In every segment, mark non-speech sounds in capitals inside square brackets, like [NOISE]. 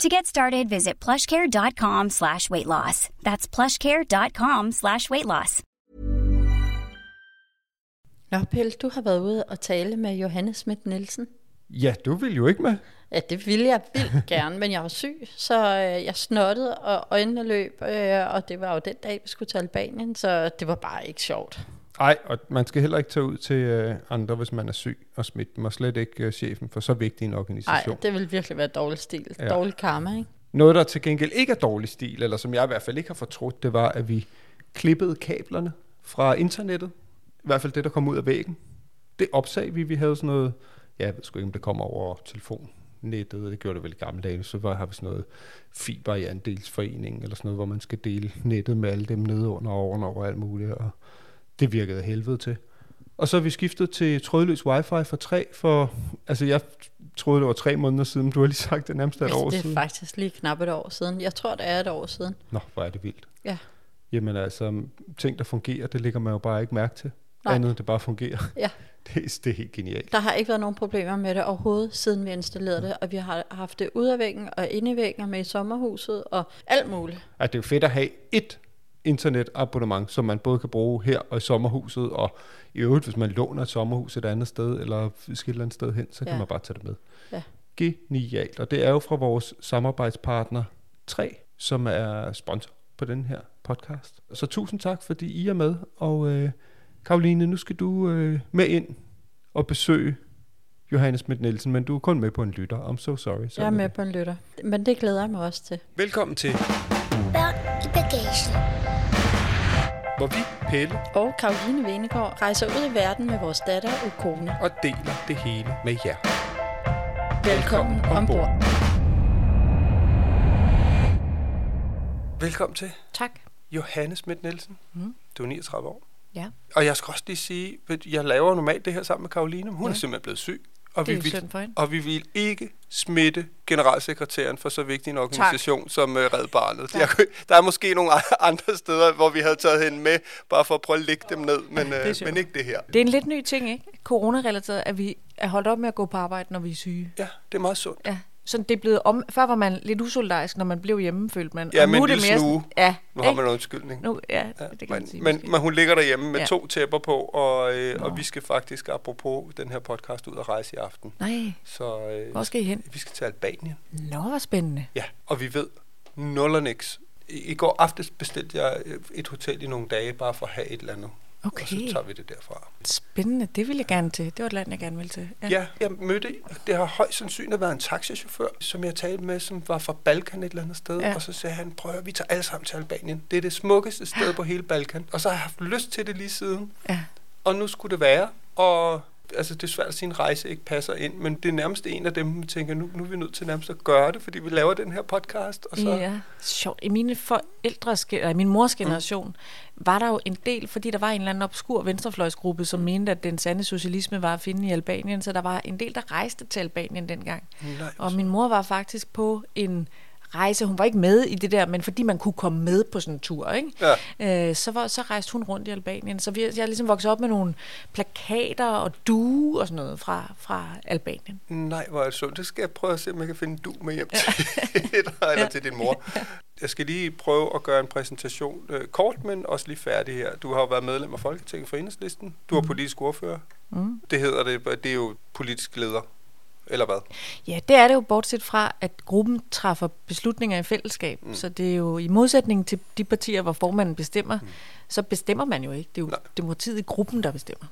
To get started, visit plushcare.com slash weight loss. That's plushcare.com slash weight loss. Nå, Pelle, du har været ude og tale med Johannes Schmidt Nielsen. Ja, du vil jo ikke med. Ja, det ville jeg vildt [LAUGHS] gerne, men jeg var syg, så øh, jeg snottede, og øjnene løb, øh, og det var jo den dag, vi skulle til Albanien, så det var bare ikke sjovt. Nej, og man skal heller ikke tage ud til øh, andre, hvis man er syg og smidt dem, og slet ikke øh, chefen for så vigtig en Nej, organisation. det ville virkelig være dårlig stil. Ja. Dårlig karma, ikke? Noget, der til gengæld ikke er dårlig stil, eller som jeg i hvert fald ikke har fortrudt, det var, at vi klippede kablerne fra internettet. I hvert fald det, der kom ud af væggen. Det opsag vi. Vi havde sådan noget, ja, jeg ved sgu ikke, om det kommer over telefonnettet, det gjorde det vel i gamle dage, så var, har vi sådan noget fiber i andelsforening, eller sådan noget, hvor man skal dele nettet med alle dem nede under og ovenover og alt muligt, og det virkede af helvede til. Og så har vi skiftet til trådløs wifi for tre, for, altså jeg troede, det var tre måneder siden, du har lige sagt, det er nærmest et år det er siden. faktisk lige knap et år siden. Jeg tror, det er et år siden. Nå, hvor er det vildt. Ja. Jamen altså, ting der fungerer, det lægger man jo bare ikke mærke til. Nej. Andet det bare fungerer. Ja. [LAUGHS] Det, er- det er helt genialt. Der har ikke været nogen problemer med det overhovedet, siden vi installerede det, og vi har haft det ud af væggen og inde i væggen og med i sommerhuset og alt muligt. Altså, det er jo fedt at have et internetabonnement, som man både kan bruge her og i sommerhuset, og i øvrigt, hvis man låner et sommerhus et andet sted, eller et eller andet sted hen, så kan Ja. man bare tage det med. Ja. Genialt. Og det er jo fra vores samarbejdspartner 3, som er sponsor på den her podcast. Så tusind tak, fordi I er med. Og øh, Karoline, nu skal du øh, med ind og besøge Johannes Schmidt Nielsen, men du er kun med på en lytter. I'm so sorry. Jeg er med det. på en lytter, men det glæder jeg mig også til. Velkommen til, Børn i bagagen. Hvor vi, Pelle, Og Karoline Venegård rejser ud i verden med vores datter og kone. og deler det hele med jer. Velkommen ombord. Velkommen til Tak. Johannes Schmidt Nielsen. Mm. Du er 39 år. Ja. Og jeg skal også lige sige, at jeg laver normalt det her sammen med Karoline, men hun ja. er simpelthen blevet syg. Og vi, vil, og vi vil ikke smitte generalsekretæren for så vigtig en organisation tak. som uh, Red Barnet. Tak. Jeg, kunne- der er måske nogle [LAUGHS] andre steder, hvor vi havde taget hende med, bare for at prøve at lægge dem ned, men, uh, men ikke det her. Det er en lidt ny ting, ikke? Corona-relateret, at vi er holdt op med at gå på arbejde, når vi er syge. Ja, det er meget sundt. Ja. Så det er blevet om... Før var man lidt usolidarisk, når man blev hjemme, følte man. Ja, Og med nu er det mere sådan- Ja, Nu har ikke? man en undskyldning. Nu, ja, Ja, det kan men, man sige. men, men hun ligger derhjemme med Ja. to tæpper på, og, øh, og vi skal faktisk, apropos den her podcast, ud og rejse i aften. Nej, Så øh, hvor skal I hen? vi skal til Albanien. Nå, hvor spændende. Ja, og vi ved nul og niks. I, I går aftes bestilte jeg øh, et hotel i nogle dage, bare for at have et eller andet. Og så Okay, tager vi det derfra. spændende. Det vil jeg gerne til. Det var et land, jeg gerne ville til. Ja, ja jeg mødte, det har højst sandsynligt været en taxichauffør, som jeg talte med, som var fra Balkan et eller andet sted. Ja. Og så sagde han, prøv at vi tager alle sammen til Albanien. Det er det smukkeste sted på hele Balkan. Og så har jeg haft lyst til det lige siden. Ja. Og nu skulle det være. Og altså, det er svært at sige, at en rejse ikke passer ind, men det er nærmest en af dem, vi tænker, nu, nu er vi nødt til nærmest at gøre det, fordi vi laver den her podcast. Og så, Ja, sjovt. I mine forældres, eller min mors generation, mm. var der jo en del, fordi der var en eller anden obskur venstrefløjsgruppe, som mente, at den sande socialisme var at finde i Albanien, så der var en del, der rejste til Albanien dengang. Nej, Og min mor var faktisk på en rejse, hun var ikke med i det der, men fordi man kunne komme med på sådan en tur, ikke? Ja. Øh, så, var, så rejste hun rundt i Albanien. Så vi, jeg er ligesom vokset op med nogle plakater og due og sådan noget fra, fra Albanien. Nej, hvor er det sundt. Det skal jeg prøve at se, om jeg kan finde du med hjem til [LAUGHS] dig, eller Ja. til din mor. Jeg skal lige prøve at gøre en præsentation øh, kort, men også lige færdig her. Du har jo været medlem af Folketinget for Enhedslisten. Du er politisk ordfører. Mm. Det hedder det, det er jo politisk leder. Eller hvad? Ja, det er det jo bortset fra, at gruppen træffer beslutninger i fællesskab. Mm. Så det er jo i modsætning til de partier, hvor formanden bestemmer, mm. så bestemmer man jo ikke. Det er jo Nej. demokratiet i gruppen, der bestemmer.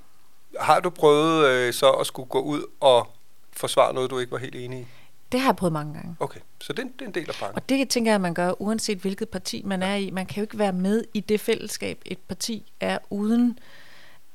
Har du prøvet øh, så at skulle gå ud og forsvare noget, du ikke var helt enig i? Det har jeg prøvet mange gange. Okay, så det, er en- det er en del af pakken. Og det tænker jeg, at man gør, uanset hvilket parti man er i. Man kan jo ikke være med i det fællesskab, et parti er uden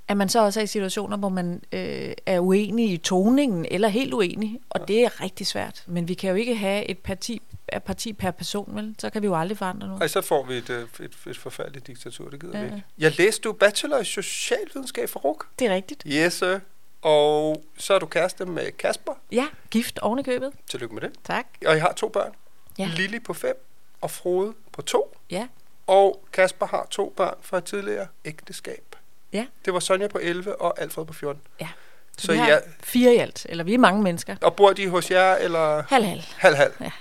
at man så også er i situationer, hvor man øh, er uenig i toningen, eller helt uenig, og det er rigtig svært. Men vi kan jo ikke have et parti, et parti per person, vel? Så kan vi jo aldrig forandre noget. Og så får vi et, øh, et, et forfærdeligt diktatur, det gider Ja. vi ikke. Jeg læste du bachelor i socialvidenskab for RUK. Det er rigtigt. Yes, sir. Og så er du kæreste med Kasper. Ja, gift oven i købet. Tillykke med det. Tak. Og I har to børn. Ja. Lili på fem og Frode på to. Ja. Og Kasper har to børn fra et tidligere ægteskab. Ja. Det var Sonja på 11 og Alfred på 14. Ja. Så Så vi har er, fire i alt, eller vi er mange mennesker. og bor de hos jer, eller Halv, halv. halv halv? Ja.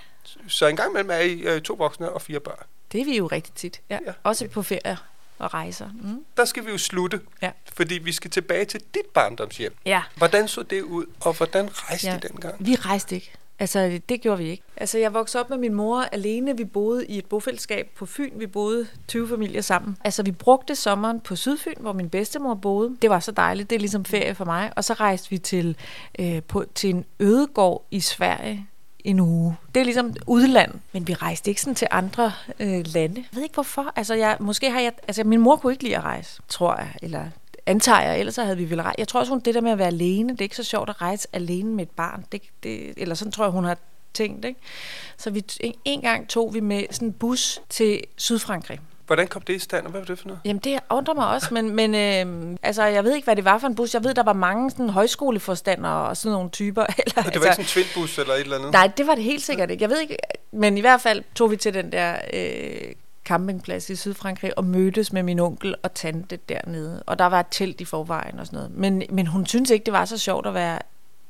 Så en gang imellem er I øh, to voksne og fire børn. Det er vi jo rigtig tit. Ja. Ja. ja. Også på ferier og rejser. Mm. Der skal vi jo slutte, Ja. fordi vi skal tilbage til dit barndomshjem. Ja. Hvordan så det ud, og hvordan rejste Ja. I dengang? Vi rejste ikke. Altså, det gjorde vi ikke. Altså, jeg voksede op med min mor alene. Vi boede i et bofællesskab på Fyn. Vi boede 20 familier sammen. Altså, vi brugte sommeren på Sydfyn, hvor min bedstemor boede. Det var så dejligt. Det er ligesom ferie for mig. Og så rejste vi til, øh, på, til en ødegård i Sverige en uge. Det er ligesom udland, men vi rejste ikke sådan til andre øh, lande. Jeg ved ikke hvorfor. Altså, jeg, måske har jeg... Altså, min mor kunne ikke lide at rejse, tror jeg. Eller antager jeg, ellers så havde vi vel rejst. Jeg tror også, hun det der med at være alene, det er ikke så sjovt at rejse alene med et barn. Det, det, eller sådan tror jeg, hun har tænkt, ikke? Så vi, en, en gang tog vi med sådan en bus til Sydfrankrig. Hvordan kom det i stand, og hvad var det for noget? Jamen, det undrer mig også, men, men øh, altså, jeg ved ikke, hvad det var for en bus. Jeg ved, der var mange sådan, højskoleforstandere og sådan nogle typer. [LAUGHS] Eller, Det var ikke sådan en tvindbus eller et eller andet? Nej, det var det helt sikkert ikke. Jeg ved ikke, men i hvert fald tog vi til den der øh, campingplads i Sydfrankrig og mødtes med min onkel og tante dernede. Og der var et telt i forvejen og sådan noget. Men, men hun syntes ikke, det var så sjovt at være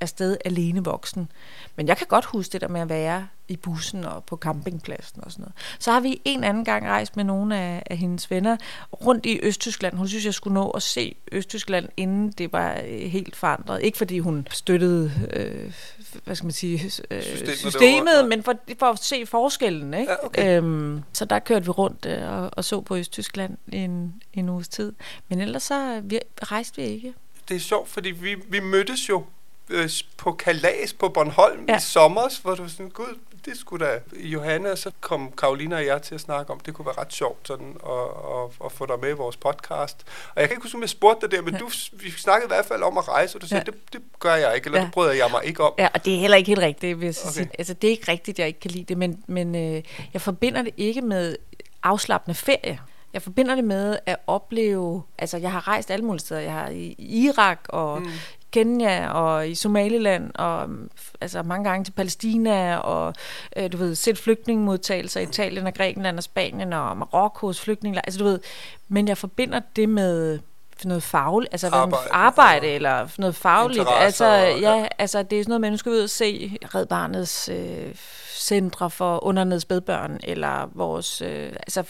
afsted alene voksen. Men jeg kan godt huske det der med at være i bussen og på campingpladsen og sådan noget. Så har vi en anden gang rejst med nogle af, af hendes venner rundt i Østtyskland. Hun synes, jeg skulle nå at se Østtyskland, inden det var øh, helt forandret. Ikke fordi hun støttede, øh, hvad skal man sige, øh, Systemet systemet, men for, for at se forskellen. Ikke? Ja, okay. øhm, så der kørte vi rundt øh, og, og så på Østtyskland en, en uges tid. Men ellers så vi, rejste vi ikke. Det er sjovt, fordi vi, vi mødtes jo øh, på Kalas på Bornholm ja. I sommer, hvor du sådan, gud, det skulle da Johanne, og så kom Karolina og jeg til at snakke om, det kunne være ret sjovt sådan, at, at, at få dig med i vores podcast. Og jeg kan ikke huske, om jeg spurgte dig der, men ja. du, vi snakkede i hvert fald om at rejse, og du sagde, ja. Det, det gør jeg ikke, eller ja. Det bryder jeg mig ikke om. Ja, og det er heller ikke helt rigtigt, hvis Okay. sige. Altså, det er ikke rigtigt, jeg ikke kan lide det, men, men øh, jeg forbinder det ikke med afslappende ferie. Jeg forbinder det med at opleve, altså jeg har rejst alle mulige steder. Jeg har i i Irak og mm. Kenya og i Somaliland og mm, altså mange gange til Palæstina og øh, du ved set flygtningemodtagelser i Italien og Grækenland og Spanien og Marokkos flygtninge. Altså du ved, men jeg forbinder det med noget fagligt, altså Arbejde. arbejde, arbejde eller noget fagligt. Altså, ja. ja, altså det er sådan noget med, nu skal vi ud og se Red Barnets øh, centre for undernede spædbørn, eller vores øh, altså,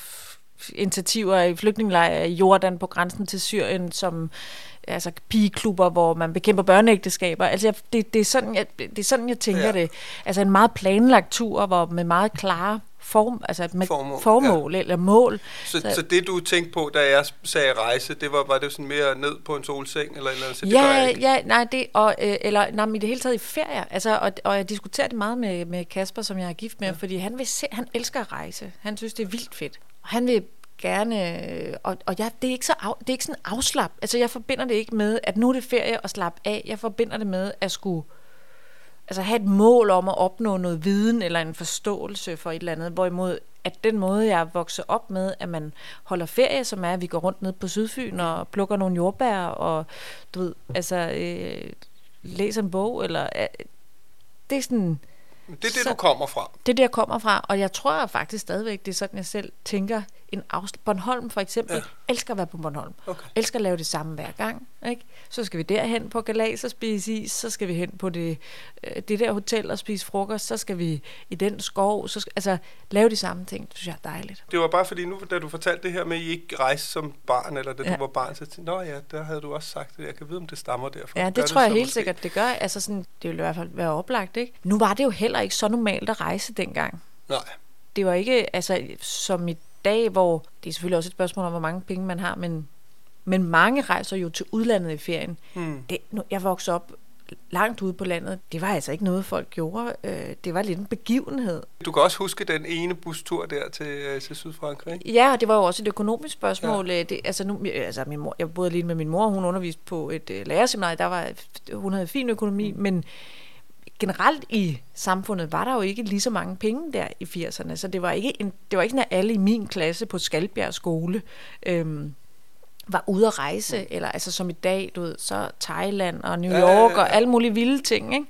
initiativer i flygtningelejre i Jordan på grænsen til Syrien, som altså pigeklubber, hvor man bekæmper børneægteskaber. Altså jeg, det, det, er sådan, jeg, det er sådan, jeg tænker Ja. det. Altså en meget planlagt tur, hvor med meget klare form, altså med Formål, formål, ja. eller mål. Så, så, Så- det, du tænkte på, da jeg sagde rejse, det var, var det sådan mere ned på en solseng, eller eller andet, så det Ja, ja, nej, det, og, øh, eller nej, men i det hele taget i ferier. Altså, og, og jeg diskuterer det meget med, med Kasper, som jeg er gift med, ja. fordi han, vil se, han elsker at rejse. Han synes, det er vildt fedt. Og han vil gerne, øh, og, og jeg, det, er ikke så af, det er ikke sådan afslap. Altså, jeg forbinder det ikke med, at nu er det ferie og slappe af. Jeg forbinder det med at skulle altså have et mål om at opnå noget viden eller en forståelse for et eller andet, hvorimod at den måde, jeg er vokset op med, at man holder ferie, som er, at vi går rundt ned på Sydfyn og plukker nogle jordbær, og du ved, altså øh, læser en bog, eller øh, det er sådan, Det er det, Så- du kommer fra. det er der, jeg kommer fra, og jeg tror faktisk stadigvæk, det er sådan, jeg selv tænker, en afsl- Bornholm for eksempel, Ja. elsker at være på Bornholm. Okay. Elsker at lave det samme hver gang. Ikke? Så skal vi derhen på Galas og spise is, så skal vi hen på det, øh, det der hotel og spise frokost, så skal vi i den skov, så skal, altså lave de samme ting, det synes jeg er dejligt. Det var bare fordi nu, da du fortalte det her med, at I ikke rejste som barn, eller da ja. Du var barn, så tænkte jeg, ja, der havde du også sagt det. Jeg kan vide, om det stammer derfra. Ja, Gør det tror jeg så helt måske? sikkert, det gør. Altså sådan, det vil i hvert fald være oplagt, ikke? Nu var det jo heller ikke så normalt at rejse dengang. Nej. det var ikke altså, som i dag, hvor det er selvfølgelig også et spørgsmål om, hvor mange penge man har, men, men mange rejser jo til udlandet i ferien. Hmm. Det, nu, jeg voksede op langt ude på landet, det var altså ikke noget, folk gjorde. Øh, det var lidt en begivenhed. Du kan også huske den ene bustur der til, øh, til Sydfrankrig? Ja, og det var jo også et økonomisk spørgsmål. Ja. Det, altså nu, altså min mor, jeg boede lige med min mor, hun underviste på et lærerseminar, der var, hun havde fin økonomi, mm. men generelt i samfundet var der jo ikke lige så mange penge der i 80'erne, så det var ikke, en, det var ikke sådan, at alle i min klasse på Skalbjerg skole øhm, var ude at rejse, mm. eller altså som i dag, du ved, så Thailand og New York ja, ja, ja. og alle mulige vilde ting, ikke?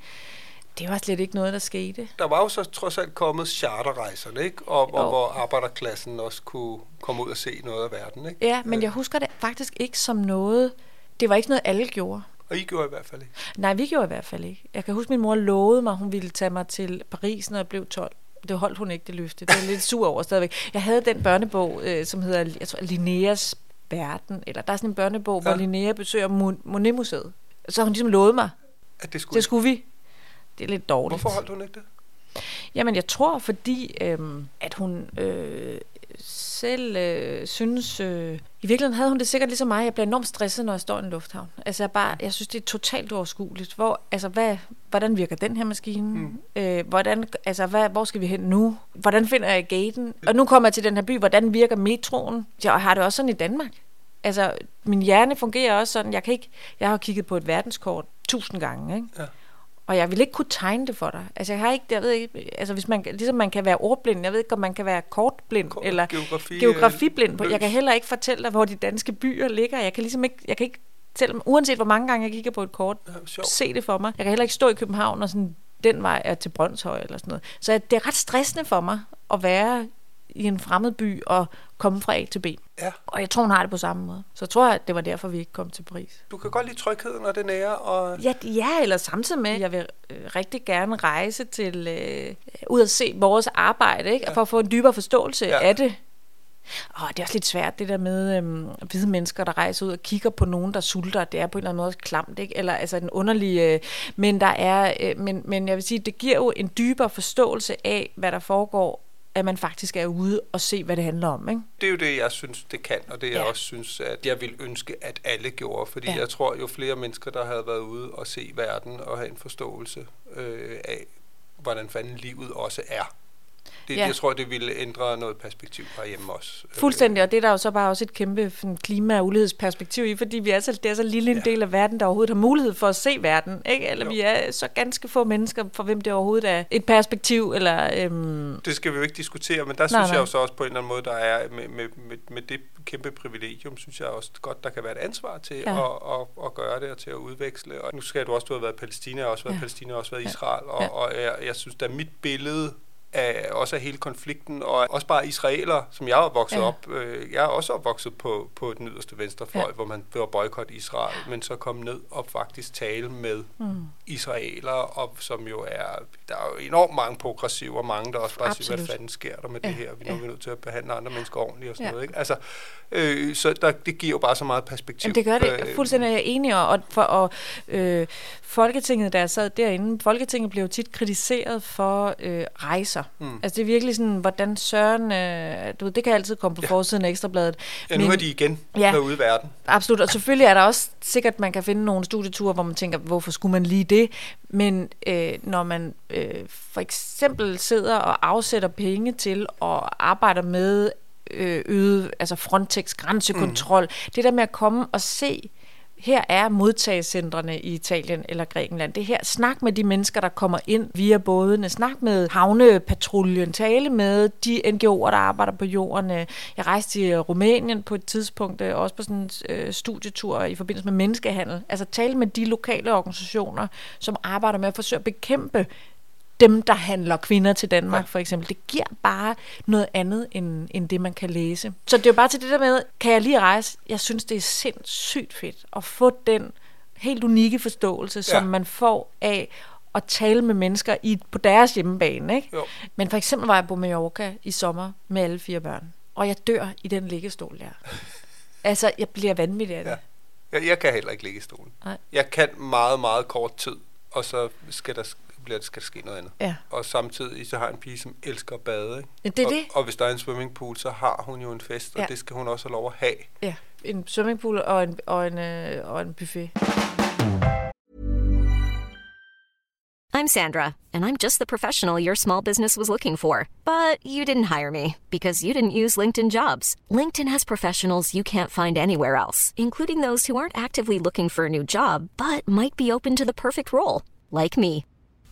Det var slet ikke noget, der skete. Der var jo så trods alt kommet charterrejserne, ikke? Og, og hvor arbejderklassen også kunne komme ud og se noget af verden, ikke? Ja, men jeg husker det faktisk ikke som noget... Det var ikke noget, alle gjorde. Og I gjorde i hvert fald ikke? Nej, vi gjorde i hvert fald ikke. Jeg kan huske, min mor lovede mig, at hun ville tage mig til Paris, når jeg blev 12. Det holdt hun ikke, det løfte. Det er lidt sur over stadigvæk. Jeg havde den børnebog, øh, som hedder jeg tror, Linneas Verden. Eller der er sådan en børnebog, ja. hvor Linnea besøger Monet-museet. Så hun ligesom lovede mig. At det skulle, det skulle vi. Det er lidt dårligt. Hvorfor holdt hun ikke det? Jamen, jeg tror, fordi øhm, at hun øh, selv øh, synes... Øh, I virkeligheden havde hun det sikkert ligesom mig. Jeg bliver enormt stresset, når jeg står i en lufthavn. Altså, jeg, bare, jeg synes, det er totalt uoverskueligt. Hvor, altså, hvad, hvordan virker den her maskine? Mm. Øh, hvordan, altså, hvad, hvor skal vi hen nu? Hvordan finder jeg gaten? Og nu kommer jeg til den her by. Hvordan virker metroen? Jeg har det også sådan i Danmark. Altså, min hjerne fungerer også sådan. Jeg, kan ikke, jeg har kigget på et verdenskort tusind gange, ikke? Ja. Og jeg vil ikke kunne tegne det for dig. Altså jeg har ikke, jeg ved ikke, altså hvis man, ligesom man kan være ordblind, jeg ved ikke, om man kan være kortblind Kort, eller geografi, geografiblind. Løs. Jeg kan heller ikke fortælle dig, hvor de danske byer ligger. Jeg kan ligesom ikke, jeg kan ikke, selvom, uanset hvor mange gange jeg kigger på et kort, ja, se det for mig. Jeg kan heller ikke stå i København og sådan, den vej er til Brøndshøj eller sådan noget. Så det er ret stressende for mig at være i en fremmed by og komme fra A til B. Ja. Og jeg tror, hun har det på samme måde. Så jeg tror, at det var derfor, vi ikke kom til Paris. Du kan godt lide trygheden når det nære. Og... Ja, ja, eller samtidig med, jeg vil øh, rigtig gerne rejse til, øh, ud og se vores arbejde, ikke? Ja. for at få en dybere forståelse ja. af det. Og det er også lidt svært, det der med øhm, hvide mennesker, der rejser ud og kigger på nogen, der sulter. Det er på en eller anden måde også klamt, ikke? Eller altså en underlig... Øh, men, der er, øh, men, men jeg vil sige, det giver jo en dybere forståelse af, hvad der foregår at man faktisk er ude og se, hvad det handler om. Ikke? Det er jo det, jeg synes, det kan, og det jeg ja. også synes, at jeg vil ønske, at alle gjorde. Fordi ja. jeg tror, jo flere mennesker, der havde været ude og se verden og have en forståelse øh, af, hvordan fanden livet også er, det, ja. Jeg tror, det ville ændre noget perspektiv herhjemme også. Fuldstændig, og det er der jo så bare også et kæmpe klima- og ulighedsperspektiv i, fordi vi er så, det er så lille en ja. del af verden, der overhovedet har mulighed for at se verden. Ikke? Eller jo. vi er så ganske få mennesker, for hvem det overhovedet er et perspektiv. Eller, øhm... Det skal vi jo ikke diskutere, men der nej, synes nej. jeg jo så også på en eller anden måde, der er med, med, med, med det kæmpe privilegium, synes jeg også godt, der kan være et ansvar til ja. at, at, at gøre det og til at udveksle. Og nu skal du også, du har været Palæstina, har også været ja. Palæstina, og også været Israel, og, ja. og jeg, jeg synes, at mit billede af også af hele konflikten, og også bare israeler, som jeg er vokset ja. op. Øh, jeg er også opvokset på, på den yderste venstrefløj, ja. hvor man var boykot Israel, men så kom ned og faktisk tale med mm. israelere, og som jo er, der er jo enormt mange progressive, og mange, der også bare Absolut. siger, hvad fanden sker der med ja. det her? Vi er ja. nødt til at behandle andre mennesker ordentligt og sådan ja. noget. Ikke? Altså, øh, så der, det giver jo bare så meget perspektiv. Jamen, det gør det. Øh, Fuldstændig er jeg enig, og, for, og øh, Folketinget, der sad derinde, Folketinget blev tit kritiseret for øh, rejser. Mm. Altså det er virkelig sådan, hvordan Søren, øh, du ved, det kan altid komme på ja. forsiden af Ekstrabladet. Ja, nu Men, er de igen ja, derude i verden. Absolut, og selvfølgelig er der også sikkert, man kan finde nogle studieture, hvor man tænker, hvorfor skulle man lige det? Men øh, når man øh, for eksempel sidder og afsætter penge til og arbejder med øh, øget, altså Frontex grænsekontrol, mm. det der med at komme og se her er modtagecentrene i Italien eller Grækenland. Det her, snak med de mennesker, der kommer ind via bådene. Snak med havnepatruljen. Tale med de NGO'er, der arbejder på jorden. Jeg rejste til Rumænien på et tidspunkt, øh, også på sådan en øh, studietur i forbindelse med menneskehandel. Altså tale med de lokale organisationer, som arbejder med at forsøge at bekæmpe dem, der handler kvinder til Danmark, ja. for eksempel. Det giver bare noget andet, end, end det, man kan læse. Så det er jo bare til det der med, kan jeg lige rejse? Jeg synes, det er sindssygt fedt at få den helt unikke forståelse, ja. som man får af at tale med mennesker i, på deres hjemmebane. Ikke? Jo. Men for eksempel var jeg på Mallorca i sommer med alle fire børn, og jeg dør i den liggestol der. [LAUGHS] altså, jeg bliver vanvittig af det. Ja. Jeg, jeg kan heller ikke ligge i stolen. Nej. Jeg kan meget, meget kort tid, og så skal der bliver, skal der ske noget andet. Ja. Og samtidig så har en pige, som elsker at bade. Ikke? Ja, det er og, det. Og hvis der er en swimmingpool, så har hun jo en fest, ja. og det skal hun også have lov at have. Ja, en swimmingpool og en, og en, øh, og en buffet. I'm Sandra, and I'm just the professional your small business was looking for. But you didn't hire me because you didn't use LinkedIn jobs. LinkedIn has professionals you can't find anywhere else, including those who aren't actively looking for a new job but might be open to the perfect role, like me.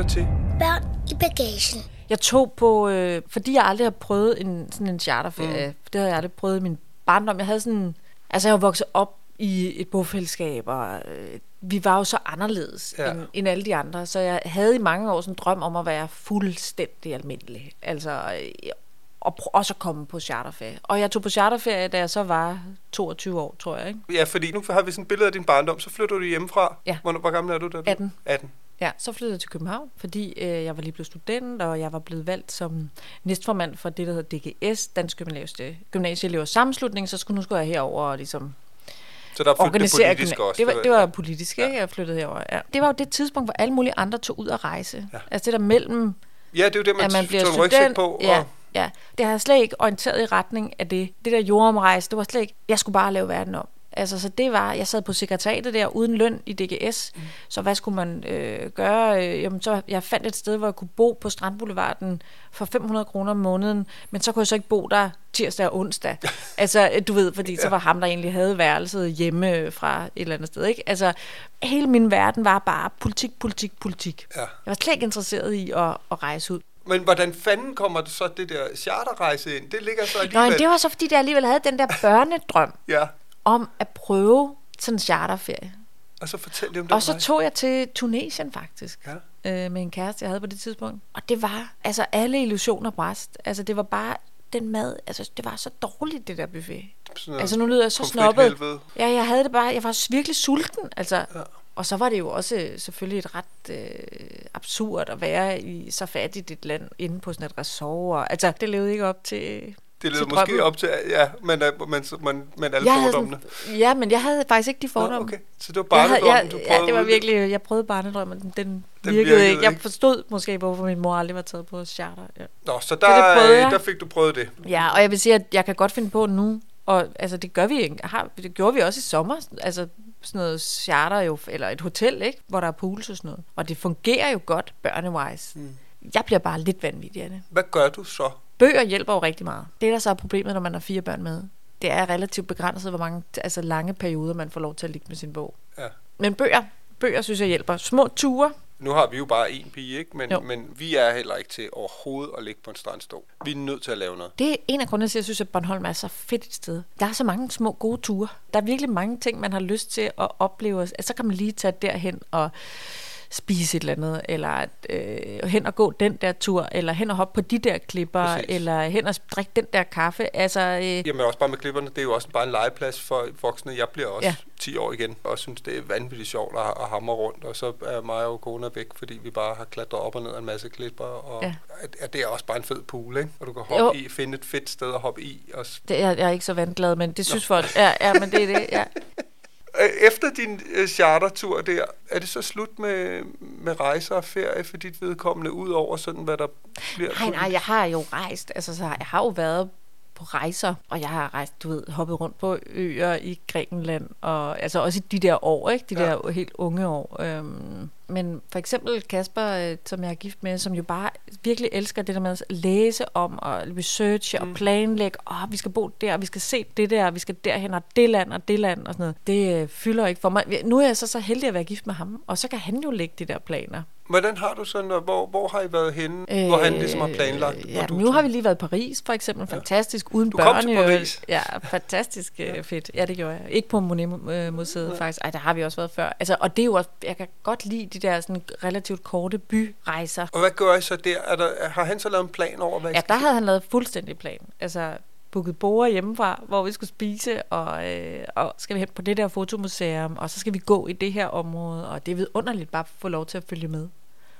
Lytter til Børn i bagagen. Jeg tog på, øh, fordi jeg aldrig har prøvet en, sådan en charterferie. Mm. Det har jeg aldrig prøvet i min barndom. Jeg havde sådan, altså jeg var vokset op i et bofællesskab, og øh, vi var jo så anderledes Ja. end, end alle de andre. Så jeg havde i mange år sådan en drøm om at være fuldstændig almindelig. Altså, øh, og pr- også at komme på charterferie. Og jeg tog på charterferie, da jeg så var 22 år, tror jeg. Ikke? Ja, fordi nu har vi sådan et billede af din barndom. Så flytter du hjemmefra. Ja. Hvor, hvor gammel er du? Da du? 18. 18. Ja, så flyttede jeg til København, fordi øh, jeg var lige blevet student, og jeg var blevet valgt som næstformand for det, der hedder DGS, Dansk Gymnasie- Sammenslutning, så skulle, nu skulle jeg herover og ligesom Så der er det organisere politisk også. Det var, det var politisk, ikke? Jeg flyttede herover. Ja. Det var jo det tidspunkt, hvor alle mulige andre tog ud at rejse. Ja. Altså det der mellem, Ja, det er jo det, man, at man bliver rygsæk student. på. ja, Og, ja, det har jeg slet ikke orienteret i retning af det. Det der jordomrejse, det var slet ikke, jeg skulle bare lave verden om. Altså, så det var, jeg sad på sekretariatet der uden løn i DGS, mm. så hvad skulle man øh, gøre? Øh, jamen, så jeg fandt et sted, hvor jeg kunne bo på Strandboulevarden for 500 kroner om måneden, men så kunne jeg så ikke bo der tirsdag og onsdag. [LAUGHS] altså, øh, du ved, fordi så var ham, der egentlig havde værelset hjemme fra et eller andet sted, ikke? Altså, hele min verden var bare politik, politik, politik. Ja. Jeg var slet ikke interesseret i at, at rejse ud. men hvordan fanden kommer det så det der charterrejse ind? Det ligger så Nå, alligevel... men det var så, fordi jeg alligevel havde den der børnedrøm Ja, om at prøve sådan en charterferie. og så fortæl lige om den Og så tog jeg til Tunesien faktisk, Ja. øh, med en kæreste, jeg havde på det tidspunkt. Og det var, altså alle illusioner bræst. Altså det var bare den mad, altså det var så dårligt, det der buffet. Sådan Altså nu lyder jeg så snobbet. Ja, jeg havde det bare, jeg var virkelig sulten, altså. Ja. Og så var det jo også øh, selvfølgelig et ret øh, absurd at være i så fattigt et land inde på sådan et resort. Altså, det levede ikke op til Det leder måske drømmen. op til, ja, men, øh, men, men, men alle jeg fordommene. sådan, ja, men jeg havde faktisk ikke de fordomme. okay, så det var Jeg havde- barnedrømmen, jeg, du Ja, prøvede det var virkelig, jeg prøvede barnedrømmen, den, den, virkede, virkede ikke. Jeg forstod måske, hvorfor min mor aldrig var taget på charter. Ja. Nå, så det der, øh, jeg. der fik du prøvet det. ja, og jeg vil sige, at jeg kan godt finde på nu, og altså det gør vi ikke. Har, det gjorde vi også i sommer, altså sådan noget charter jo, eller et hotel, ikke? hvor der er pools og sådan noget. Og det fungerer jo godt, børnewise. Mm. Jeg bliver bare lidt vanvittig af det. Hvad gør du så? Bøger hjælper jo rigtig meget. Det, der så er problemet, når man har fire børn med, det er relativt begrænset, hvor mange altså lange perioder, man får lov til at ligge med sin bog. Ja. Men bøger, bøger synes jeg hjælper. Små ture, Nu har vi jo bare én pige, ikke? Men, Jo. men vi er heller ikke til overhovedet at ligge på en strandstol. Vi er nødt til at lave noget. Det er en af grundene til, at jeg synes, at Bornholm er så fedt et sted. Der er så mange små gode ture. Der er virkelig mange ting, man har lyst til at opleve. Altså, så kan man lige tage derhen og spise et eller andet, eller at, øh, hen og gå den der tur, eller hen og hoppe på de der klipper, Præcis. eller hen og drikke den der kaffe. Altså, øh, Jamen også bare med klipperne, det er jo også bare en legeplads for voksne. Jeg bliver også Ja. ja. 10 år igen, og synes, det er vanvittigt sjovt at, at hamre rundt. Og så er mig og kona væk, fordi vi bare har klatret op og ned af en masse klipper. Og Ja. at, det er også bare en fed pool, ikke? Og du kan hoppe Jo. i, finde et fedt sted at hoppe i. Og det er, jeg er ikke så vandglad, men det synes folk. Ja, ja, men det er det. Ja. [LAUGHS] Øh, Efter din øh, chartertur der, er det så slut med, med rejser og ferie for dit vedkommende, ud over sådan, hvad der bliver? Nej, nej, jeg har jo rejst. Altså, så jeg har jo været på rejser, og jeg har rejst, du ved, hoppet rundt på øer i Grækenland, og altså også i de der år, ikke? De Ja. der helt unge år. Øhm, men for eksempel Kasper, øh, som jeg er gift med, som jo bare virkelig elsker det der med at læse om og researche Mm. og planlægge. Åh, vi skal bo der, vi skal se det der, vi skal derhen og det land og det land og sådan noget. Det øh, fylder ikke for mig. Nu er jeg så så heldig at være gift med ham, og så kan han jo lægge de der planer. Hvordan har du sådan, og hvor, hvor har I været henne, øh, hvor han ligesom har planlagt? Ja, du nu har vi lige været i Paris, for eksempel. Fantastisk, uden Du børn. kom til. Paris? Ja, fantastisk ja. fedt. Ja, det gjorde jeg. Ikke på Monet-museet, faktisk. Ej, der har vi også været før. Altså, og det er jo også, jeg kan godt lide de der sådan relativt korte byrejser. Og hvad gør I så der? Er der? Har han så lavet en plan over, hvad I Ja, der havde han lavet fuldstændig plan. Altså, booket borde hjemmefra, hvor vi skulle spise, og, øh, og skal vi hen på det der fotomuseum, og så skal vi gå i det her område, og det er vidunderligt bare at få lov til at følge med.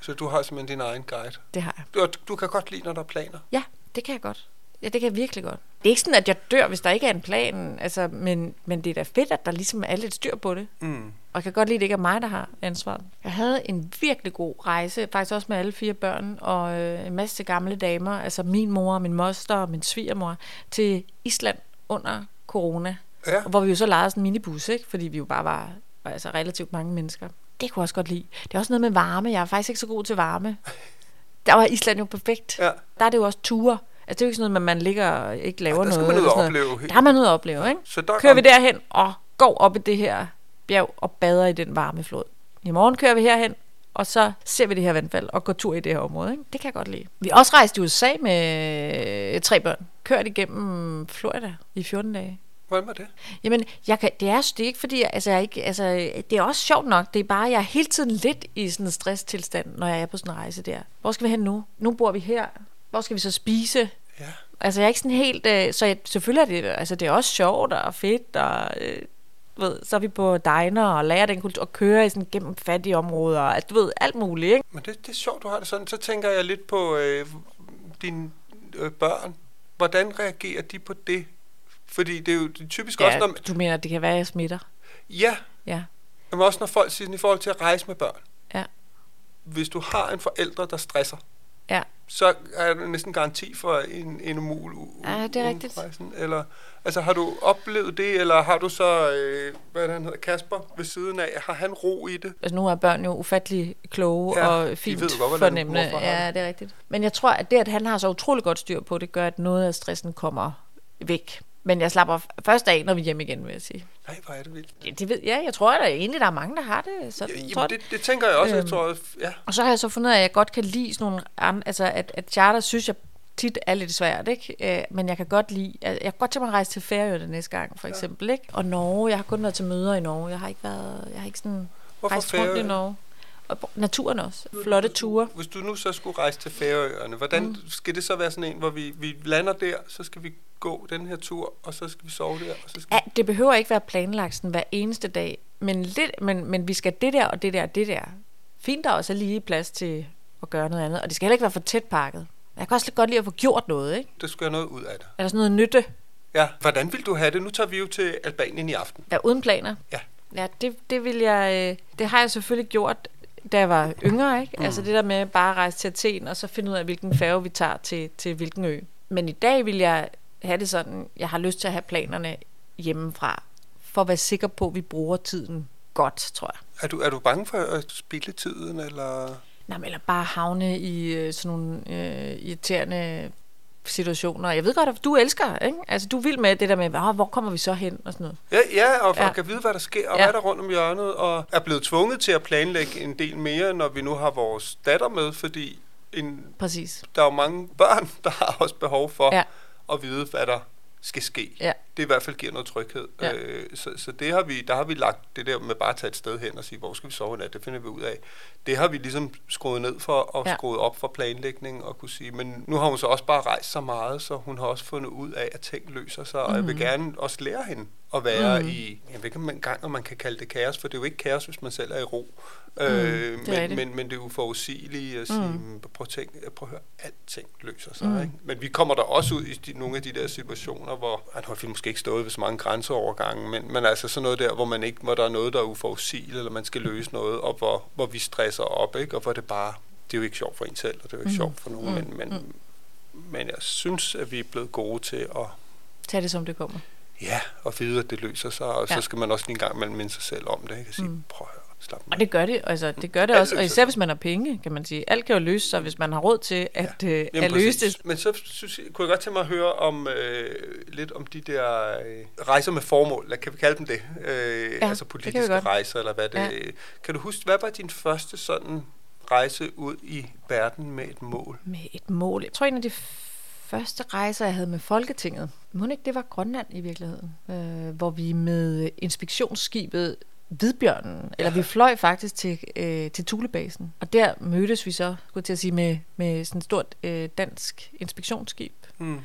Så du har simpelthen din egen guide. Det har jeg. Du, du kan godt lide, når der er planer. Ja, det kan jeg godt. Ja, det kan jeg virkelig godt. Det er ikke sådan, at jeg dør, hvis der ikke er en plan, altså, men, men det er da fedt, at der ligesom er lidt styr på det. Mm. Og jeg kan godt lide, at det ikke er mig, der har ansvaret. Jeg havde en virkelig god rejse, faktisk også med alle fire børn, og øh, en masse gamle damer, altså min mor, min moster og min svigermor, til Island under corona. Ja. Hvor vi jo så lejede sådan en minibus, ikke? fordi vi jo bare var, var altså relativt mange mennesker. Det kunne jeg også godt lide. Det er også noget med varme. Jeg er faktisk ikke så god til varme. Der var Island jo perfekt. Ja. Der er det jo også ture. Altså, det er jo ikke sådan noget, at man ligger og ikke laver der skal noget. man ud og noget. opleve helt- Der er man ud og opleve, ikke? Så der kører vi derhen og går op i det her bjerg og bader i den varme flod. I morgen kører vi herhen, og så ser vi det her vandfald og går tur i det her område. Ikke? Det kan jeg godt lide. Vi også rejst i USA med tre børn. Kørt igennem Florida i 14 dage. Hvordan var det? Jamen, jeg kan, det, er, det er ikke fordi, jeg, altså, jeg ikke, altså, det er også sjovt nok. Det er bare, jeg er hele tiden lidt i sådan en stresstilstand, når jeg er på sådan en rejse der. Hvor skal vi hen nu? Nu bor vi her. Hvor skal vi så spise? Ja. Altså, jeg er ikke sådan helt... Øh, så jeg, selvfølgelig er det, altså, det er også sjovt og fedt, og øh, ved, så er vi på diner og lærer den kultur, og kører i sådan gennem fattige områder, altså, du ved, alt muligt, ikke? Men det, det er sjovt, du har det sådan. Så tænker jeg lidt på øh, dine øh, børn. Hvordan reagerer de på det? Fordi det er jo det er typisk også, Ja, når... du mener, det kan være, at jeg smitter? Ja, Ja, men også når folk siger i forhold til at rejse med børn. ja, Hvis du har en forælder, der stresser, ja. så er der næsten garanti for en, en umul Ja, det er rigtigt. Rejsen. Eller, altså, har du oplevet det, eller har du så, øh, hvad han hedder, Kasper ved siden af, har han ro i det? Altså nu er børn jo ufattelig kloge Ja, og fint ved godt, fornemmende. Ja, det er rigtigt. Men jeg tror, at det, at han har så utrolig godt styr på det, gør, at noget af stressen kommer væk. Men jeg slapper først af, når vi er hjemme igen, vil jeg sige. Nej, hvor er det vildt. Ja, det ved, ja jeg tror at der egentlig, der er mange, der har det sådan. Ja, tror jamen, jeg. det, det tænker jeg også, jeg Øhm, tror, ja. Og så har jeg så fundet at jeg godt kan lide sådan nogle andre, altså at, at charter synes jeg tit er lidt svært, ikke? Øh, men jeg kan godt lide, jeg, jeg kan godt tænke mig at rejse til Færøerne næste gang, for eksempel, ikke? Og Norge, jeg har kun været til møder i Norge, jeg har ikke været, jeg har ikke sådan Hvorfor rejst rundt i? Norge. Og naturen også, flotte ture. Hvis du nu så skulle rejse til Færøerne, hvordan mm. skal det så være sådan en, hvor vi, vi lander der, så skal vi gå den her tur, og så skal vi sove der, og så skal Ja, det behøver ikke være planlagt sådan hver eneste dag, men, lidt, men, men vi skal det der og det der og det der. Fint, der er også lige plads til at gøre noget andet, og det skal heller ikke være for tæt pakket. Jeg kan også godt lide at få gjort noget, ikke? det skal have noget ud af det. Eller sådan noget nytte, Ja, hvordan vil du have det? Nu tager vi jo til Albanien i aften. ja, uden planer. Ja. Ja, det, det vil jeg, øh, det har jeg selvfølgelig gjort, da jeg var yngre, ikke? Mm. Altså det der med bare at rejse til Athen, og så finde ud af, hvilken færge vi tager til, til hvilken ø. Men i dag vil jeg have det sådan, jeg har lyst til at have planerne hjemmefra, for at være sikker på, at vi bruger tiden godt, tror jeg. Er du, er du bange for at spille tiden, eller... Nej, men eller bare havne i øh, sådan nogle øh, irriterende situationer. Jeg ved godt, at du elsker, ikke? Altså, du vil med det der med, "Åh, hvor kommer vi så hen, og sådan noget. Ja, ja og for Ja. ja. kan vide, hvad der sker, og Ja. hvad der er rundt om hjørnet, og er blevet tvunget til at planlægge en del mere, når vi nu har vores datter med, fordi en, Præcis. der er jo mange børn, [LAUGHS] der har også behov for ja. at vide, hvad der skal ske. Ja. Det i hvert fald giver noget tryghed. Ja. Øh, så, så det har vi, der har vi lagt det der med bare at tage et sted hen og sige, hvor skal vi sove i nat, det finder vi ud af. Det har vi ligesom skruet ned for og Ja. skruet op for planlægning og kunne sige, men nu har hun så også bare rejst så meget, så hun har også fundet ud af, at ting løser sig, og jeg Mhm. vil gerne også lære hende at være mm. i, jeg ved ikke om engang, om man kan kalde det kaos, for det er jo ikke kaos, hvis man selv er i ro. Mm, det øh, men, rigtigt. men, men det er uforudsigeligt at sige, mm. prøv, at tænke, prøv at høre, alting løser sig. Mm. Mm. Ikke? Men vi kommer der også ud i de, nogle af de der situationer, hvor, nu har vi måske ikke stået ved så mange grænseovergange, men, men altså sådan noget der, hvor, man ikke, hvor der er noget, der er uforudsigeligt, eller man skal løse noget, og hvor, hvor vi stresser op, ikke? og hvor det bare, det er jo ikke sjovt for en selv, og det er jo ikke Mm. sjovt for nogen, Mm. men, men, men jeg synes, at vi er blevet gode til at Tag det, som det kommer. Ja, og vide, at det løser sig, og ja. Så skal man også lige en gang mellem minde sig selv om det, ikke? og sige, mm. prøv at høre, slap Og det gør det, altså det gør det også, og især hvis man har penge, kan man sige. Alt kan jo løse sig, hvis man har råd til at, ja. øh, at løse det. Men så synes jeg, kunne jeg godt tænke mig at høre om øh, lidt om de der øh, rejser med formål, eller kan vi kalde dem det? Øh, Ja, altså det politiske godt. rejser, eller hvad det Ja. Kan du huske, hvad var din første sådan rejse ud i verden med et mål. Med et mål. Jeg tror, en af de første rejser, jeg havde med Folketinget, må ikke det var Grønland i virkeligheden, øh, hvor vi med inspektionsskibet Hvidbjørnen, eller vi fløj faktisk til, øh, til Tulebasen. Og der mødtes vi så, skulle til at sige, med, med sådan et stort øh, dansk inspektionsskib. Mm.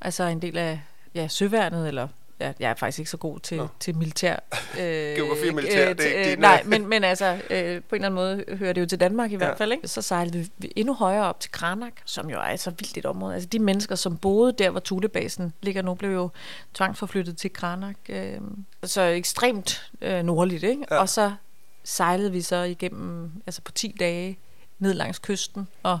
Altså en del af ja, søværnet, eller ja, jeg er faktisk ikke så god til, Nå. til militær. [LAUGHS] Øh, Geografi og militær, øh, det er ikke øh, din, Nej, øh. men, men altså, øh, på en eller anden måde hører det jo til Danmark i Ja. hvert fald. Ikke? Så sejlede vi endnu højere op til Kranak, som jo er så vildt et område. Altså de mennesker, som boede der, hvor Tulebasen ligger nu, blev jo tvangsforflyttet til Kranak. Øh, så ekstremt øh, nordligt, ikke? Ja. Og så sejlede vi så igennem, altså på 10 dage, ned langs kysten og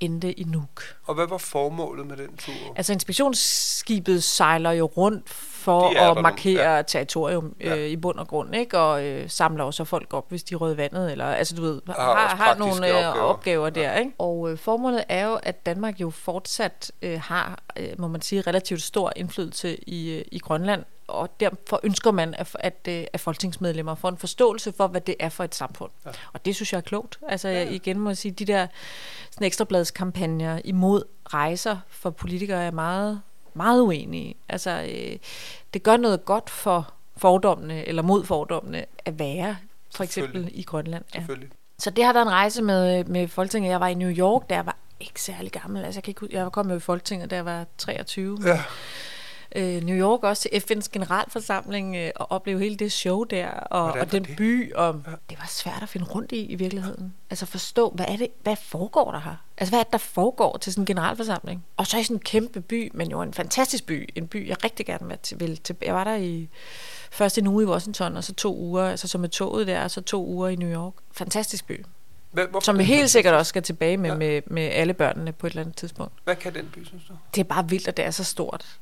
endte i Nuuk. Og hvad var formålet med den tur? Altså inspektionsskibet sejler jo rundt for De der at markere ja. ja. territorium øh, Ja. i bund og grund, ikke? Og øh, samler også folk op, hvis de rød vandet, eller altså du ved, har har, har nogle øh, opgaver. opgaver, der, ikke? Og øh, formålet er jo, at Danmark jo fortsat øh, har, øh, må man sige, relativt stor indflydelse i, øh, i Grønland, og derfor ønsker man, at, at, øh, at folketingsmedlemmer får en forståelse for, hvad det er for et samfund. Ja. Og det synes jeg er klogt. Altså ja. igen må jeg sige, de der sådan ekstrabladskampagner imod rejser for politikere er meget, meget uenige. Altså, øh, det gør noget godt for fordommene, eller mod fordommene, at være for eksempel i Grønland. Ja. Så det har været en rejse med, med Folketinget. Jeg var i New York, jeg var ikke særlig gammel. Altså, jeg, kan ikke, jeg kom jo i Folketinget, da jeg var 23. Ja. Øh, New York også til FN's generalforsamling øh, og opleve hele det show der og, og den det? by. Og Det var svært at finde rundt i i virkeligheden. Altså forstå, hvad er det, hvad foregår der her? Altså hvad er det, der foregår til sådan en generalforsamling? Og så i sådan en kæmpe by, men jo en fantastisk by. En by, jeg rigtig gerne vil til. Til. Jeg var der i først en uge i Washington, og så to uger, altså så med toget der, og så to uger i New York. Fantastisk by. Hvad, hvorfor Som vi helt sikkert også skal tilbage med, Ja. ja. med, med alle børnene på et eller andet tidspunkt. Hvad kan den by, synes du? Det er bare vildt, at det er så stort.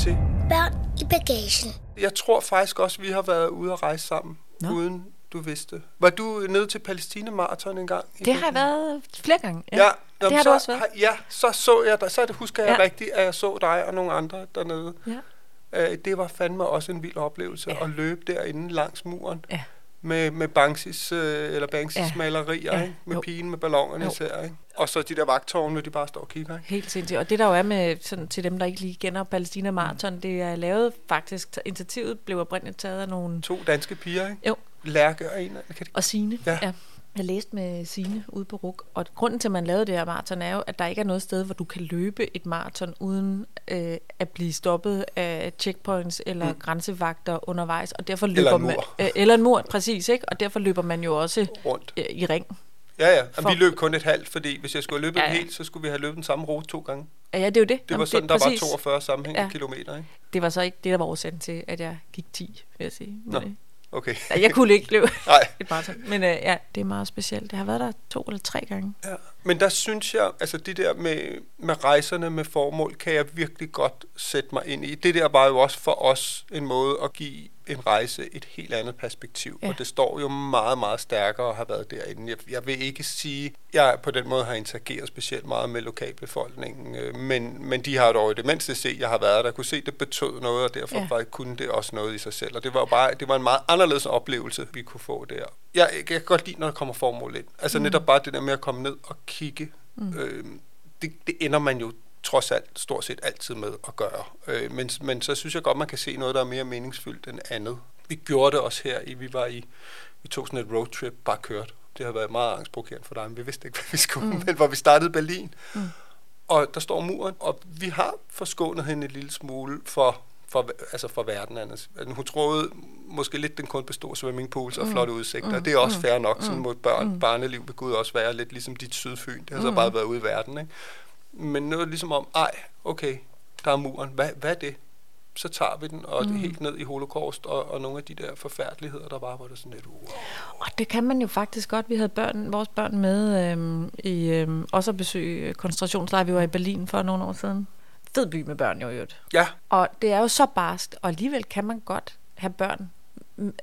Til. Børn i bagagen. Jeg tror faktisk også, vi har været ude at rejse sammen, Nå. Uden du vidste. Var du nede til Palæstina Marathon en gang? i Det har jeg været flere gange. Ja, ja det har så, du også været. har- Ja, så så jeg dig. Så det husker jeg Ja. rigtigt, at jeg så dig og nogle andre dernede. Ja. Øh, det var fandme også en vild oplevelse ja. at løbe derinde langs muren. Ja. Med, med Banksis, øh, eller Banksis ja. Ja. malerier, Ja. ikke? med Jo. pigen med ballongerne Jo. især. Ikke? Og så de der vagtårne, de bare står og kigger. Ikke? Helt sindssygt. Og det der jo er med, sådan, til dem, der ikke lige kender Palæstina Marathon, det er lavet faktisk, initiativet blev oprindeligt taget af nogle... To danske piger, ikke? Jo, Lærke og en af kan det... og Sine. Ja. ja. Jeg læste med Sine ude på RUK, og grunden til, at man lavede det her maraton, er jo, at der ikke er noget sted, hvor du kan løbe et maraton uden øh, at blive stoppet af checkpoints eller mm. grænsevagter undervejs, og derfor løber en man... mur. Øh, eller en mur, præcis, ikke? Og derfor løber man jo også Rundt. øh, i ring. Ja, ja. For... Vi løb kun et halvt, fordi hvis jeg skulle have løbet ja, Ja, helt, så skulle vi have løbet den samme rute to gange. Ja, ja, det er jo det. Det var sådan, der var 42 sammenhængende ja. kilometer, ikke? Det var så ikke det, der var årsagen til, at jeg gik 10, vil jeg sige. Nå. Men, øh, Okay. Ja, jeg kunne ikke løbe [LAUGHS] Nej. et maraton. Men øh, ja, det er meget specielt. Det har været der to eller tre gange. Ja. Men der synes jeg, altså det der med, med rejserne med formål, kan jeg virkelig godt sætte mig ind i. Det der var jo også for os en måde at give en rejse et helt andet perspektiv. Ja. Og det står jo meget, meget stærkere at have været derinde. Jeg, jeg vil ikke sige, at jeg på den måde har interageret specielt meget med lokalbefolkningen, øh, men, men de har dog i det mindste set, jeg har været der, kunne se, at det betød noget, og derfor. Ja. var, kunne det også noget i sig selv. Og det var jo bare, det var en meget anderledes oplevelse, vi kunne få der. Jeg, jeg kan godt lide, når der kommer formål ind. Altså mm. netop bare det der med at komme ned og kigge. Mm. Øh, det, det ender man jo trods alt stort set altid med at gøre. Øh, men, men så synes jeg godt, man kan se noget, der er mere meningsfyldt end andet. Vi gjorde det også her, i vi var i, vi tog sådan et roadtrip, bare kørt. Det har været meget angstprovokerende for dig, men vi vidste ikke, [LAUGHS] hvad vi skulle. Mm. Men hvor vi startede Berlin, mm. og der står muren, og vi har forskånet hende en lille smule for, for, altså for verden. Anders. Altså, hun troede måske lidt, den kun bestod af swimmingpools og flotte udsigter. Mm. Det er også fair nok, sådan mod børn. Mm. Barneliv vil Gud også være lidt ligesom dit sydfyn. Det har så bare været ude i verden, ikke? Men noget ligesom om, ej, okay, der er muren. Hvad, hvad er det? Så tager vi den, og mm. helt ned i holocaust, og, og nogle af de der forfærdeligheder, der var, hvor det sådan lidt, wow. Og det kan man jo faktisk godt. Vi havde børn, vores børn med øhm, i øhm, også at besøge koncentrationslejre. Vi var i Berlin for nogle år siden. Fed by med børn jo øvrigt. Ja, Og det er jo så barskt, og alligevel kan man godt have børn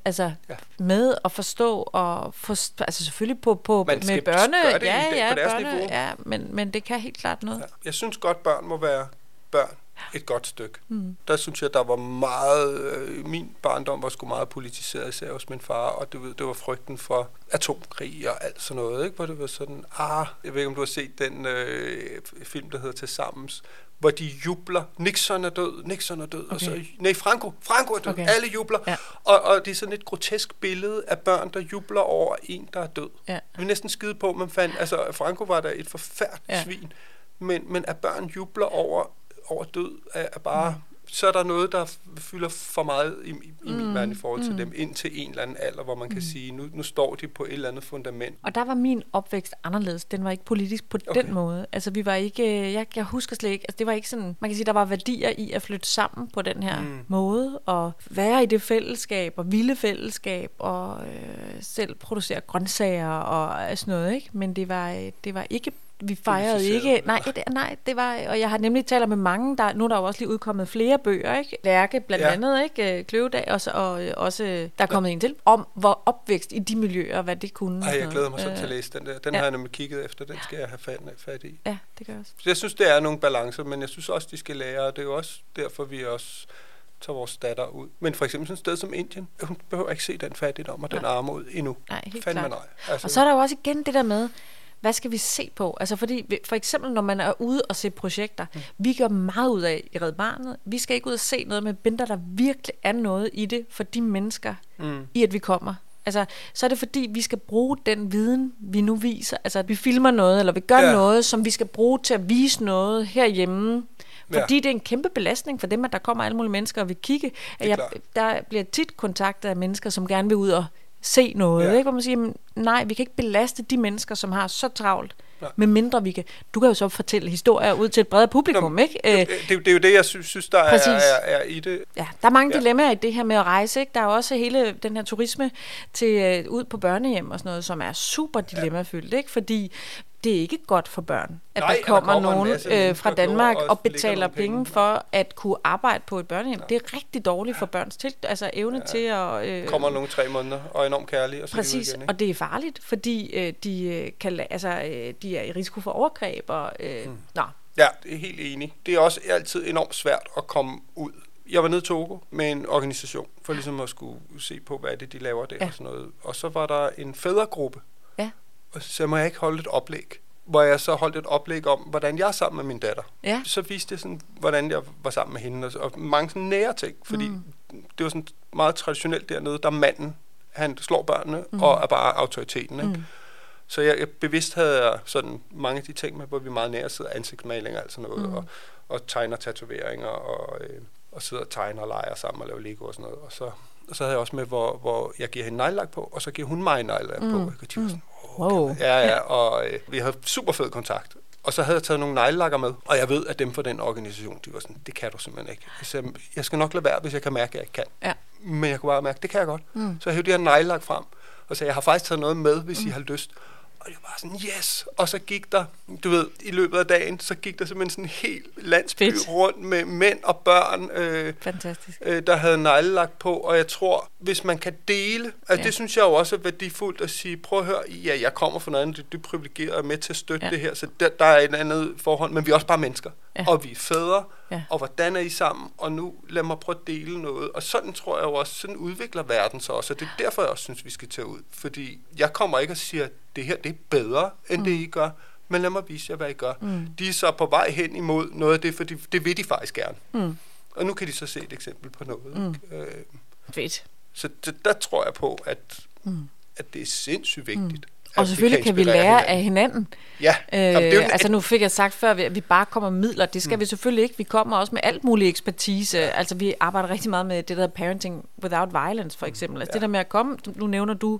altså Ja. med at forstå og forst- altså selvfølgelig på, på Man skal med børne det ja ja på deres børne, niveau. ja men men det kan helt klart noget ja. Jeg synes godt, børn må være børn. et godt stykke. Mm. Der synes jeg, der var meget... Øh, min barndom var sgu meget politiseret, især hos min far, og du ved, det var frygten for atomkrig og alt sådan noget, ikke? hvor det var sådan, ah, jeg ved ikke, om du har set den øh, film, der hedder Til Sammens, hvor de jubler. Nixon er død, Nixon er død. Okay. Og så, nej, Franco, Franco er død. Okay. Alle jubler. Ja. Og, og det er sådan et grotesk billede af børn, der jubler over en, der er død. Ja. Vi er næsten skide på, man fandt, altså Franco var der et forfærdeligt ja. svin, men, men at børn jubler over, over død, er, er bare... Mm så er der noget, der fylder for meget i, i mm, min verden i forhold til mm. dem, ind til en eller anden alder, hvor man kan mm. sige, nu, nu står de på et eller andet fundament. Og der var min opvækst anderledes. Den var ikke politisk på okay. den måde. Altså vi var ikke, øh, jeg, jeg husker slet ikke, altså det var ikke sådan, man kan sige, der var værdier i at flytte sammen på den her mm. måde, og være i det fællesskab, og vilde fællesskab, og øh, selv producere grøntsager og sådan noget, ikke? Men det var, øh, det var ikke vi fejrede ikke, nej, det, nej, det var, og jeg har nemlig talt med mange, der, nu er der jo også lige udkommet flere bøger, ikke? Lærke blandt ja. andet, ikke? Øh, Kløvedag, og, så, og øh, også, der er kommet ja. en til, om hvor opvækst i de miljøer, hvad det kunne. Ej, jeg glæder mig så øh, til at læse den der. Den ja. har jeg nemlig kigget efter, den skal jeg have fat, fat i. Ja, det gør jeg også. Så jeg synes, det er nogle balancer, men jeg synes også, de skal lære, og det er jo også derfor, vi også tager vores datter ud. Men for eksempel sådan et sted som Indien, hun behøver ikke se den fattigdom og den armod endnu. Nej, helt Fandme klart. Nej. Altså, og så er der jo også igen det der med, hvad skal vi se på? Altså fordi, for eksempel når man er ude og se projekter, mm. vi gør meget ud af i Red Barnet. Vi skal ikke ud og se noget med binder, der virkelig er noget i det for de mennesker, mm. i at vi kommer. Altså, så er det fordi, vi skal bruge den viden, vi nu viser. Altså, at vi filmer noget, eller vi gør ja. noget, som vi skal bruge til at vise noget herhjemme. Fordi ja. det er en kæmpe belastning for dem, at der kommer alle mulige mennesker og vil kigge. Jeg, der bliver tit kontaktet af mennesker, som gerne vil ud og se noget, ja. ikke? hvor man siger, nej, vi kan ikke belaste de mennesker, som har så travlt, med mindre vi kan. Du kan jo så fortælle historier ud til et bredere publikum, Nå, ikke? Det, det, det er jo det, jeg synes, der er, er, er i det. Ja, der er mange ja. dilemmaer i det her med at rejse, ikke? Der er også hele den her turisme til uh, ud på børnehjem og sådan noget, som er super dilemmafyldt, ikke? Fordi det er ikke godt for børn, at Nej, der kommer, der kommer nogen øh, fra Danmark og, og betaler penge, for at kunne arbejde på et børnehjem. Ja. Det er rigtig dårligt for børns til, altså evne ja. til at... Øh, kommer nogen tre måneder og er enormt kærlige. Og så præcis, igen, og det er farligt, fordi øh, de, øh, kan, altså, øh, de er i risiko for overgreb. Og, øh, hmm. nå. Ja, det er helt enig. Det er også altid enormt svært at komme ud jeg var nede i Togo med en organisation, for ligesom at skulle se på, hvad det de laver der ja. og sådan noget. Og så var der en fædregruppe, så må jeg ikke holde et oplæg hvor jeg så holdt et oplæg om, hvordan jeg er sammen med min datter. Ja. Så viste jeg sådan, hvordan jeg var sammen med hende, og, og mange sådan nære ting, fordi mm. det var sådan meget traditionelt dernede, der manden, han slår børnene, mm. og er bare autoriteten, ikke? Mm. Så jeg, jeg bevidst havde jeg sådan mange af de ting med, hvor vi meget nære sidder ansigtsmaling og sådan noget, mm. og, og tegner tatoveringer, og, øh, og sidder og tegner og leger sammen og laver Lego og sådan noget. Og så, og så havde jeg også med, hvor, hvor jeg giver hende nejlak på, og så giver hun mig nejlak mm. på. Og jeg mm. sådan, Wow. Ja, ja, og øh, vi havde super fed kontakt. Og så havde jeg taget nogle neglelakker med, og jeg ved, at dem fra den organisation, de var sådan, det kan du simpelthen ikke. Så jeg skal nok lade være, hvis jeg kan mærke, at jeg ikke kan. Ja. Men jeg kunne bare mærke, det kan jeg godt. Mm. Så jeg hævde de her neglelak frem, og sagde, jeg har faktisk taget noget med, hvis mm. I har lyst. Og det var sådan, yes! Og så gik der, du ved, i løbet af dagen, så gik der simpelthen sådan en hel landsby Fedt. rundt med mænd og børn, øh, Fantastisk. Øh, der havde neglelagt på. Og jeg tror, hvis man kan dele, altså ja. det synes jeg jo også er værdifuldt at sige, prøv at høre, ja, jeg kommer fra noget andet, du er privilegeret og med til at støtte ja. det her, så der, der er et andet forhold, men vi er også bare mennesker. Ja. Og vi er fædre, ja. og hvordan er I sammen? Og nu lad mig prøve at dele noget. Og sådan tror jeg jo også, sådan udvikler verden sig også. Og det er derfor, jeg også synes, vi skal tage ud. Fordi jeg kommer ikke og siger, at det her det er bedre, end mm. det I gør. Men lad mig vise jer, hvad I gør. Mm. De er så på vej hen imod noget af det, for det vil de faktisk gerne. Mm. Og nu kan de så se et eksempel på noget. Mm. Øh, Fedt. Så det, der tror jeg på, at, mm. at det er sindssygt vigtigt. Mm og selvfølgelig kan, kan vi lære hinanden. af hinanden. Ja. Øh, Jamen, det altså nu fik jeg sagt før, at vi bare kommer midler. Det skal mm. vi selvfølgelig ikke. Vi kommer også med alt mulig ekspertise. Ja. Altså vi arbejder rigtig meget med det der parenting without violence for eksempel. Altså ja. det der med at komme, nu nævner du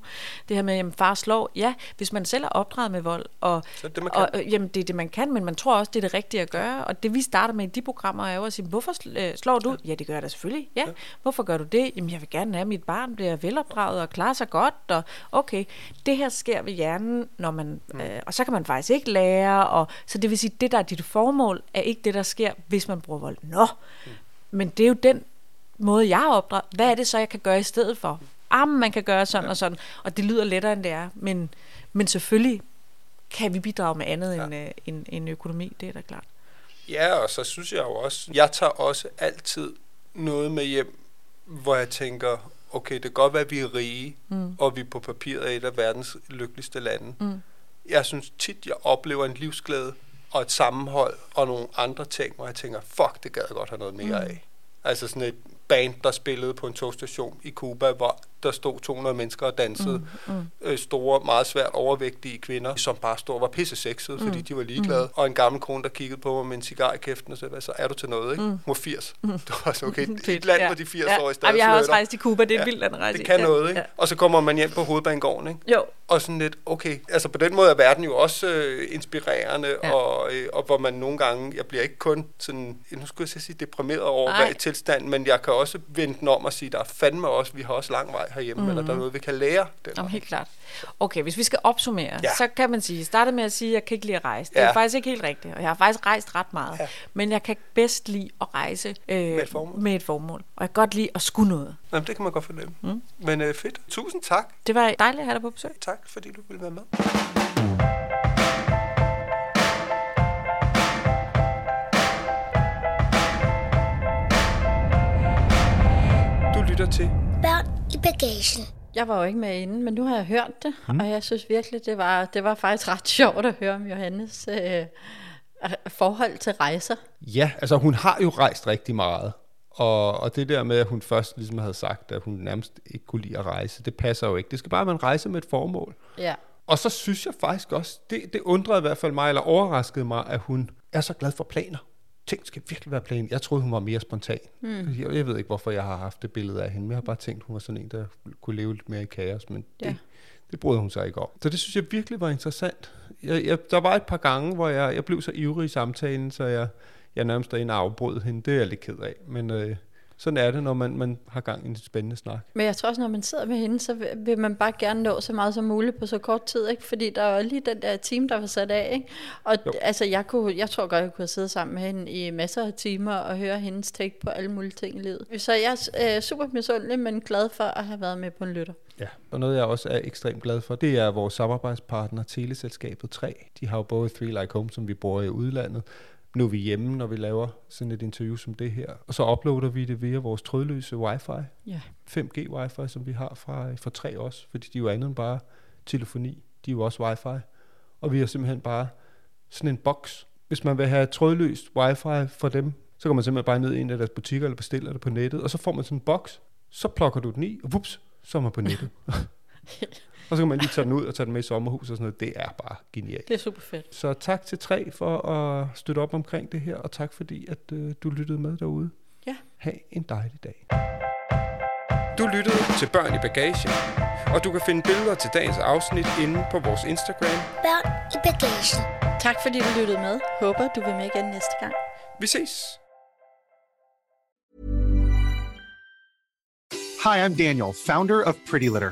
det her med, at far slår. Ja, hvis man selv er opdraget med vold, og, så det, man kan. og øh, jamen, det er det, man kan, men man tror også, det er det rigtige at gøre. Og det vi starter med i de programmer er jo at sige, hvorfor øh, slår du? Ja, det gør jeg da selvfølgelig. Ja. ja. Hvorfor gør du det? Jamen jeg vil gerne have, at mit barn bliver velopdraget og klarer sig godt. Og okay, det her sker ved hjernen, når man, mm. øh, og så kan man faktisk ikke lære, og, så det vil sige, det der er dit formål, er ikke det, der sker, hvis man bruger vold. Nå, mm. men det er jo den måde, jeg har opdraget. Hvad er det så, jeg kan gøre i stedet for? Ah, man kan gøre sådan ja. og sådan, og det lyder lettere, end det er, men, men selvfølgelig kan vi bidrage med andet ja. end, øh, end, end økonomi, det er da klart. Ja, og så synes jeg jo også, jeg tager også altid noget med hjem, hvor jeg tænker, okay, det kan godt være, at vi er rige, mm. og vi på papiret er et af verdens lykkeligste lande. Mm. Jeg synes tit, jeg oplever en livsglæde og et sammenhold og nogle andre ting, hvor jeg tænker, fuck, det gad jeg godt have noget mere mm. af. Altså sådan et band, der spillede på en togstation i Cuba, hvor der stod 200 mennesker og dansede. Mm, mm. Øh, store, meget svært overvægtige kvinder, som bare stod og var pisse sexede, mm, fordi de var ligeglade. Mm. Og en gammel kone, der kiggede på mig med en cigar i kæften og sagde, så er du til noget, ikke? Mm. Hun var 80. Mm. [LAUGHS] Det var så okay. [LAUGHS] et land, ja. hvor de 80 ja. år i stedet Jeg har også rejst i Cuba, det er ja. vildt at rejse Det kan ja. noget, ikke? Ja. Og så kommer man hjem på hovedbanegården, ikke? Jo. Og sådan lidt, okay, altså på den måde er verden jo også øh, inspirerende, ja. og, øh, og hvor man nogle gange, jeg bliver ikke kun sådan, nu skulle jeg sige deprimeret over hvad tilstand, men jeg kan også vende den om og sige, der er fandme også, vi har også lang vej herhjemme, mm. eller der er noget, vi kan lære. Den Jamen, helt klart. Okay, hvis vi skal opsummere, ja. så kan man sige, starte med at sige, at jeg kan ikke lide at rejse. Det er ja. faktisk ikke helt rigtigt, og jeg har faktisk rejst ret meget. Ja. Men jeg kan bedst lide at rejse øh, med, et formål. med et formål. Og jeg kan godt lide at skulle noget. Jamen, det kan man godt fornemme. Mm. Men øh, fedt. Tusind tak. Det var dejligt at have dig på besøg. Tak, fordi du ville være med. Lytter til Børn i bagagen. Jeg var jo ikke med inden, men nu har jeg hørt det, mm. og jeg synes virkelig, det var, det var faktisk ret [LAUGHS] sjovt at høre om Johannes øh, forhold til rejser. Ja, altså hun har jo rejst rigtig meget. Og, og det der med, at hun først ligesom havde sagt, at hun nærmest ikke kunne lide at rejse, det passer jo ikke. Det skal bare være en rejse med et formål. Ja. Og så synes jeg faktisk også, det, det undrede i hvert fald mig, eller overraskede mig, at hun er så glad for planer. Ting skal virkelig være plan. Jeg troede, hun var mere spontan. Mm. Jeg, jeg ved ikke, hvorfor jeg har haft det billede af hende, men jeg har bare tænkt, hun var sådan en, der kunne leve lidt mere i kaos, men ja. det, det brød hun sig ikke om. Så det synes jeg virkelig var interessant. Jeg, jeg, der var et par gange, hvor jeg, jeg blev så ivrig i samtalen, så jeg, jeg nærmest derinde afbrød hende. Det er jeg lidt ked af, men... Øh, sådan er det, når man, man har gang i en spændende snak. Men jeg tror også, når man sidder med hende, så vil, vil man bare gerne nå så meget som muligt på så kort tid, ikke? Fordi der var lige den der team, der var sat af, ikke? Og jo. altså, jeg, kunne, jeg tror godt, jeg kunne sidde sammen med hende i masser af timer og høre hendes take på alle mulige ting i livet. Så jeg er øh, super misundelig, men glad for at have været med på en lytter. Ja, og noget jeg også er ekstremt glad for, det er vores samarbejdspartner, Teleselskabet 3. De har jo både Three Like Home, som vi bruger i udlandet, nu er vi hjemme, når vi laver sådan et interview som det her. Og så uploader vi det via vores trådløse wifi. Ja. 5G wifi, som vi har fra, fra 3 også, fordi de er jo andet end bare telefoni. De er jo også wifi. Og vi har simpelthen bare sådan en boks. Hvis man vil have trådløst wifi for dem, så går man simpelthen bare ned i en af deres butikker eller bestiller det på nettet, og så får man sådan en boks. Så plukker du den i, og vups, så er man på nettet. [LAUGHS] Og så kan man lige tage den ud og tage den med i sommerhus og sådan noget. Det er bare genialt. Det er super fedt. Så tak til tre for at støtte op omkring det her, og tak fordi, at øh, du lyttede med derude. Ja. Ha' en dejlig dag. Du lyttede til Børn i Bagagen, og du kan finde billeder til dagens afsnit inde på vores Instagram. Børn i bagagen. Tak fordi du lyttede med. Håber, du vil med igen næste gang. Vi ses. Hi, I'm Daniel, founder of Pretty Litter.